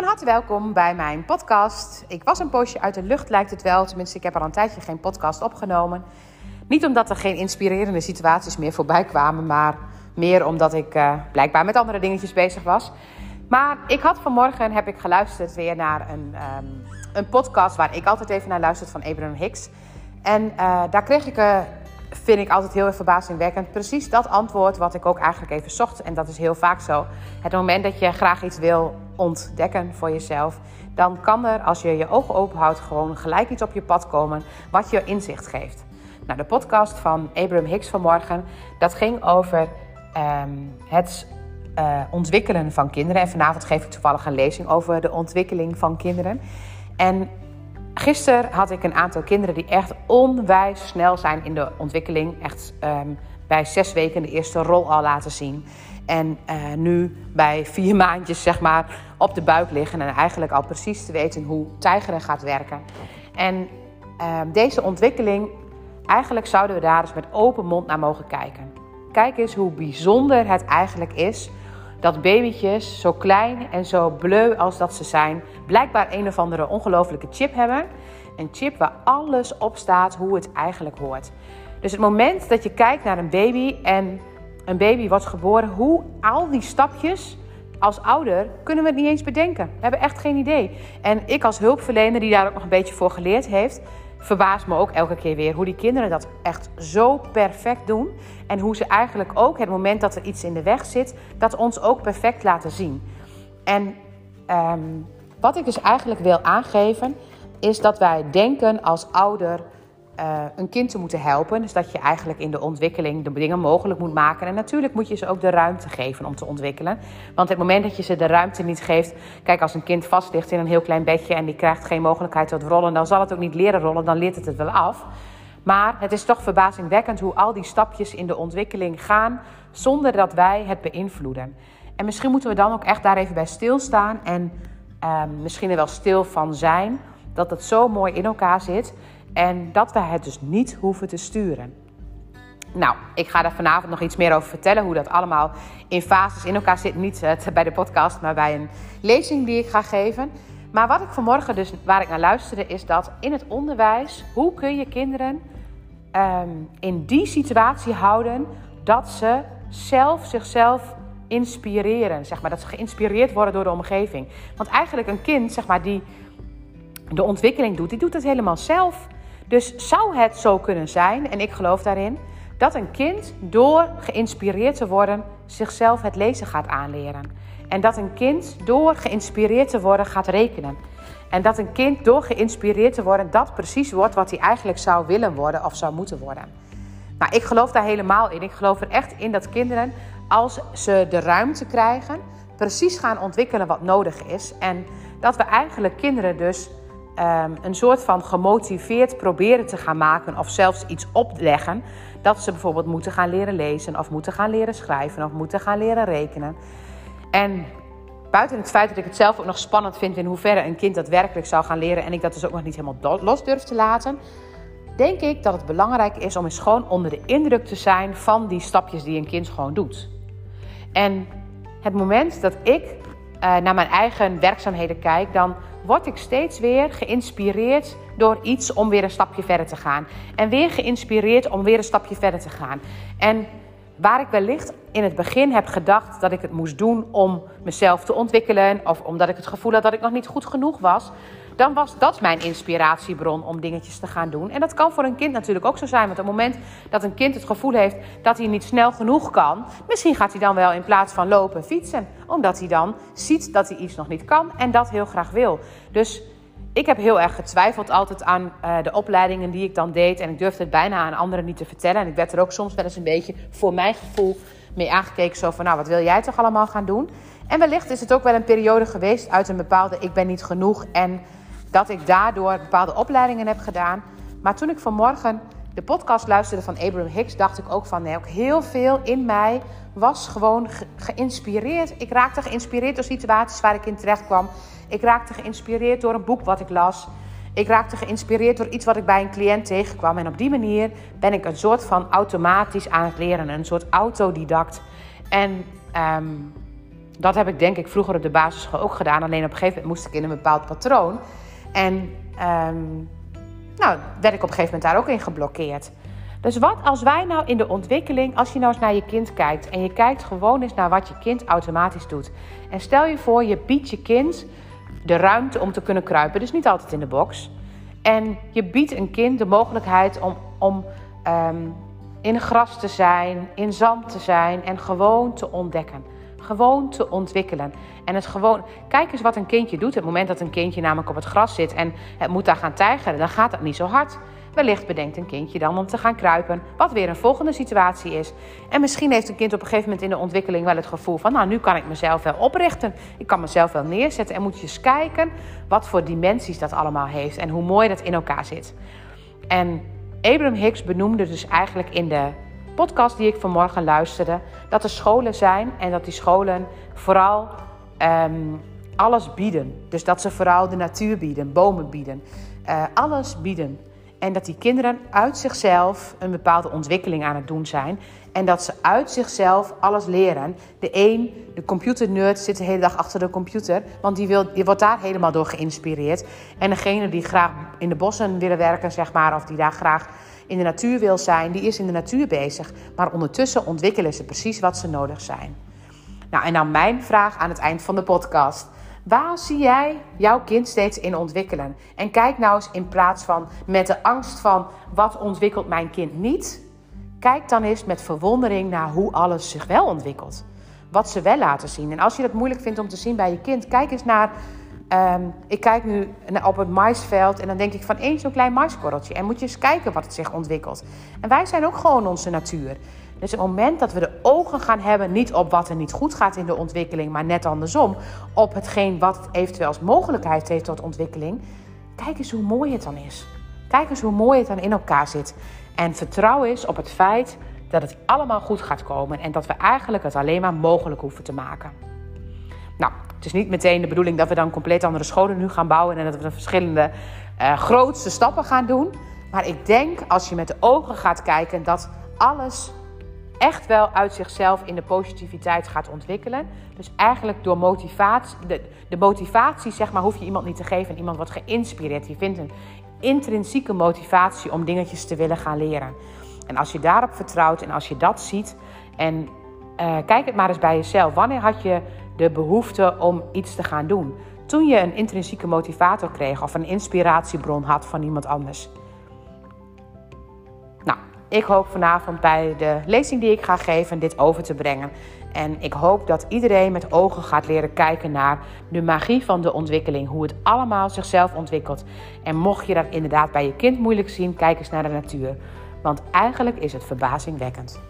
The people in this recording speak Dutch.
Van harte welkom bij mijn podcast. Ik was een poosje uit de lucht, lijkt het wel. Tenminste, ik heb al een tijdje geen podcast opgenomen. Niet omdat er geen inspirerende situaties meer voorbij kwamen, maar meer omdat ik uh, blijkbaar met andere dingetjes bezig was. Maar ik had vanmorgen heb ik geluisterd weer naar een, um, een podcast waar ik altijd even naar luister van Abraham Hicks. En uh, daar kreeg ik, uh, vind ik altijd heel erg verbazingwekkend, precies dat antwoord wat ik ook eigenlijk even zocht. En dat is heel vaak zo. Het moment dat je graag iets wil ontdekken voor jezelf, dan kan er, als je je ogen open houdt, gewoon gelijk iets op je pad komen wat je inzicht geeft. Nou, de podcast van Abraham Hicks vanmorgen, dat ging over um, het uh, ontwikkelen van kinderen. En vanavond geef ik toevallig een lezing over de ontwikkeling van kinderen. En gisteren had ik een aantal kinderen die echt onwijs snel zijn in de ontwikkeling. Echt um, bij zes weken de eerste rol al laten zien. En uh, nu bij vier maandjes zeg maar op de buik liggen. En eigenlijk al precies te weten hoe tijgeren gaat werken. En uh, deze ontwikkeling, eigenlijk zouden we daar eens met open mond naar mogen kijken. Kijk eens hoe bijzonder het eigenlijk is dat babytjes, zo klein en zo bleu als dat ze zijn, blijkbaar een of andere ongelofelijke chip hebben. Een chip waar alles op staat hoe het eigenlijk hoort. Dus het moment dat je kijkt naar een baby en een baby wordt geboren, hoe al die stapjes als ouder kunnen we het niet eens bedenken. We hebben echt geen idee. En ik als hulpverlener die daar ook nog een beetje voor geleerd heeft, verbaast me ook elke keer weer hoe die kinderen dat echt zo perfect doen. En hoe ze eigenlijk ook het moment dat er iets in de weg zit, dat ons ook perfect laten zien. En um, wat ik dus eigenlijk wil aangeven, is dat wij denken als ouder uh, een kind te moeten helpen. Dus dat je eigenlijk in de ontwikkeling de dingen mogelijk moet maken. En natuurlijk moet je ze ook de ruimte geven om te ontwikkelen. Want het moment dat je ze de ruimte niet geeft. Kijk, als een kind vast ligt in een heel klein bedje en die krijgt geen mogelijkheid tot rollen, dan zal het ook niet leren rollen, dan leert het het wel af. Maar het is toch verbazingwekkend hoe al die stapjes in de ontwikkeling gaan zonder dat wij het beïnvloeden. En misschien moeten we dan ook echt daar even bij stilstaan en uh, misschien er wel stil van zijn dat het zo mooi in elkaar zit. En dat wij het dus niet hoeven te sturen. Nou, ik ga daar vanavond nog iets meer over vertellen. Hoe dat allemaal in fases in elkaar zit. Niet uh, bij de podcast, maar bij een lezing die ik ga geven. Maar wat ik vanmorgen dus, waar ik naar luisterde, is dat in het onderwijs, hoe kun je kinderen um, in die situatie houden dat ze zelf zichzelf inspireren. Zeg maar, dat ze geïnspireerd worden door de omgeving. Want eigenlijk een kind, zeg maar, die de ontwikkeling doet, die doet het helemaal zelf. Dus zou het zo kunnen zijn, en ik geloof daarin, dat een kind door geïnspireerd te worden zichzelf het lezen gaat aanleren. En dat een kind door geïnspireerd te worden gaat rekenen. En dat een kind door geïnspireerd te worden dat precies wordt wat hij eigenlijk zou willen worden of zou moeten worden. Maar ik geloof daar helemaal in. Ik geloof er echt in dat kinderen, als ze de ruimte krijgen, precies gaan ontwikkelen wat nodig is. En dat we eigenlijk kinderen dus um, een soort van gemotiveerd proberen te gaan maken of zelfs iets opleggen. Dat ze bijvoorbeeld moeten gaan leren lezen of moeten gaan leren schrijven of moeten gaan leren rekenen. En buiten het feit dat ik het zelf ook nog spannend vind in hoeverre een kind dat werkelijk zou gaan leren en ik dat dus ook nog niet helemaal los durf te laten, denk ik dat het belangrijk is om eens gewoon onder de indruk te zijn van die stapjes die een kind gewoon doet. En het moment dat ik uh, naar mijn eigen werkzaamheden kijk, dan word ik steeds weer geïnspireerd door iets om weer een stapje verder te gaan. En weer geïnspireerd om weer een stapje verder te gaan. En waar ik wellicht in het begin heb gedacht dat ik het moest doen om mezelf te ontwikkelen, of omdat ik het gevoel had dat ik nog niet goed genoeg was, dan was dat mijn inspiratiebron om dingetjes te gaan doen. En dat kan voor een kind natuurlijk ook zo zijn. Want op het moment dat een kind het gevoel heeft dat hij niet snel genoeg kan, misschien gaat hij dan wel in plaats van lopen fietsen. Omdat hij dan ziet dat hij iets nog niet kan en dat heel graag wil. Dus ik heb heel erg getwijfeld altijd aan uh, de opleidingen die ik dan deed. En ik durfde het bijna aan anderen niet te vertellen. En ik werd er ook soms wel eens een beetje voor mijn gevoel mee aangekeken. Zo van, nou, wat wil jij toch allemaal gaan doen? En wellicht is het ook wel een periode geweest uit een bepaalde ik ben niet genoeg. En dat ik daardoor bepaalde opleidingen heb gedaan. Maar toen ik vanmorgen de podcast luisterde van Abraham Hicks, dacht ik ook van nee, ook heel veel in mij was gewoon geïnspireerd. Ik raakte geïnspireerd door situaties waar ik in terecht kwam. Ik raakte geïnspireerd door een boek wat ik las. Ik raakte geïnspireerd door iets wat ik bij een cliënt tegenkwam. En op die manier ben ik een soort van automatisch aan het leren, een soort autodidact. En um, dat heb ik denk ik vroeger op de basisschool ook gedaan. Alleen op een gegeven moment moest ik in een bepaald patroon. En ehm, nou, werd ik op een gegeven moment daar ook in geblokkeerd. Dus wat als wij nou in de ontwikkeling, als je nou eens naar je kind kijkt en je kijkt gewoon eens naar wat je kind automatisch doet. En stel je voor, je biedt je kind de ruimte om te kunnen kruipen, dus niet altijd in de box. En je biedt een kind de mogelijkheid om, om ehm, in gras te zijn, in zand te zijn en gewoon te ontdekken. Gewoon te ontwikkelen. En het gewoon, kijk eens wat een kindje doet. Het moment dat een kindje namelijk op het gras zit en het moet daar gaan tijgeren, dan gaat dat niet zo hard. Wellicht bedenkt een kindje dan om te gaan kruipen, wat weer een volgende situatie is. En misschien heeft een kind op een gegeven moment in de ontwikkeling wel het gevoel van, nou nu kan ik mezelf wel oprichten, ik kan mezelf wel neerzetten. En moet je eens kijken wat voor dimensies dat allemaal heeft en hoe mooi dat in elkaar zit. En Abraham Hicks benoemde dus eigenlijk in de podcast die ik vanmorgen luisterde, dat er scholen zijn en dat die scholen vooral ehm, alles bieden. Dus dat ze vooral de natuur bieden, bomen bieden, uh, alles bieden. En dat die kinderen uit zichzelf een bepaalde ontwikkeling aan het doen zijn. En dat ze uit zichzelf alles leren. De een, de computernerd, zit de hele dag achter de computer. Want die, wil, die wordt daar helemaal door geïnspireerd. En degene die graag in de bossen willen werken, zeg maar, of die daar graag in de natuur wil zijn, die is in de natuur bezig. Maar ondertussen ontwikkelen ze precies wat ze nodig zijn. Nou, en dan mijn vraag aan het eind van de podcast. Waar zie jij jouw kind steeds in ontwikkelen? En kijk nou eens in plaats van met de angst van wat ontwikkelt mijn kind niet. Kijk dan eens met verwondering naar hoe alles zich wel ontwikkelt. Wat ze wel laten zien. En als je dat moeilijk vindt om te zien bij je kind, kijk eens naar. Ehm, ik kijk nu op het maisveld en dan denk ik van één zo'n klein maiskorreltje. En moet je eens kijken wat het zich ontwikkelt. En wij zijn ook gewoon onze natuur. Dus het moment dat we de ogen gaan hebben, niet op wat er niet goed gaat in de ontwikkeling, maar net andersom, op hetgeen wat het eventueel als mogelijkheid heeft tot ontwikkeling, kijk eens hoe mooi het dan is. Kijk eens hoe mooi het dan in elkaar zit. En vertrouw eens op het feit dat het allemaal goed gaat komen en dat we eigenlijk het alleen maar mogelijk hoeven te maken. Nou, het is niet meteen de bedoeling dat we dan compleet andere scholen nu gaan bouwen en dat we de verschillende uh, grootste stappen gaan doen. Maar ik denk als je met de ogen gaat kijken dat alles echt wel uit zichzelf in de positiviteit gaat ontwikkelen. Dus eigenlijk door motivatie, de, de motivatie zeg maar, hoef je iemand niet te geven. Iemand wordt geïnspireerd. Je vindt een intrinsieke motivatie om dingetjes te willen gaan leren. En als je daarop vertrouwt en als je dat ziet en uh, kijk het maar eens bij jezelf. Wanneer had je de behoefte om iets te gaan doen? Toen je een intrinsieke motivator kreeg of een inspiratiebron had van iemand anders. Ik hoop vanavond bij de lezing die ik ga geven dit over te brengen. En ik hoop dat iedereen met ogen gaat leren kijken naar de magie van de ontwikkeling. Hoe het allemaal zichzelf ontwikkelt. En mocht je dat inderdaad bij je kind moeilijk zien, kijk eens naar de natuur. Want eigenlijk is het verbazingwekkend.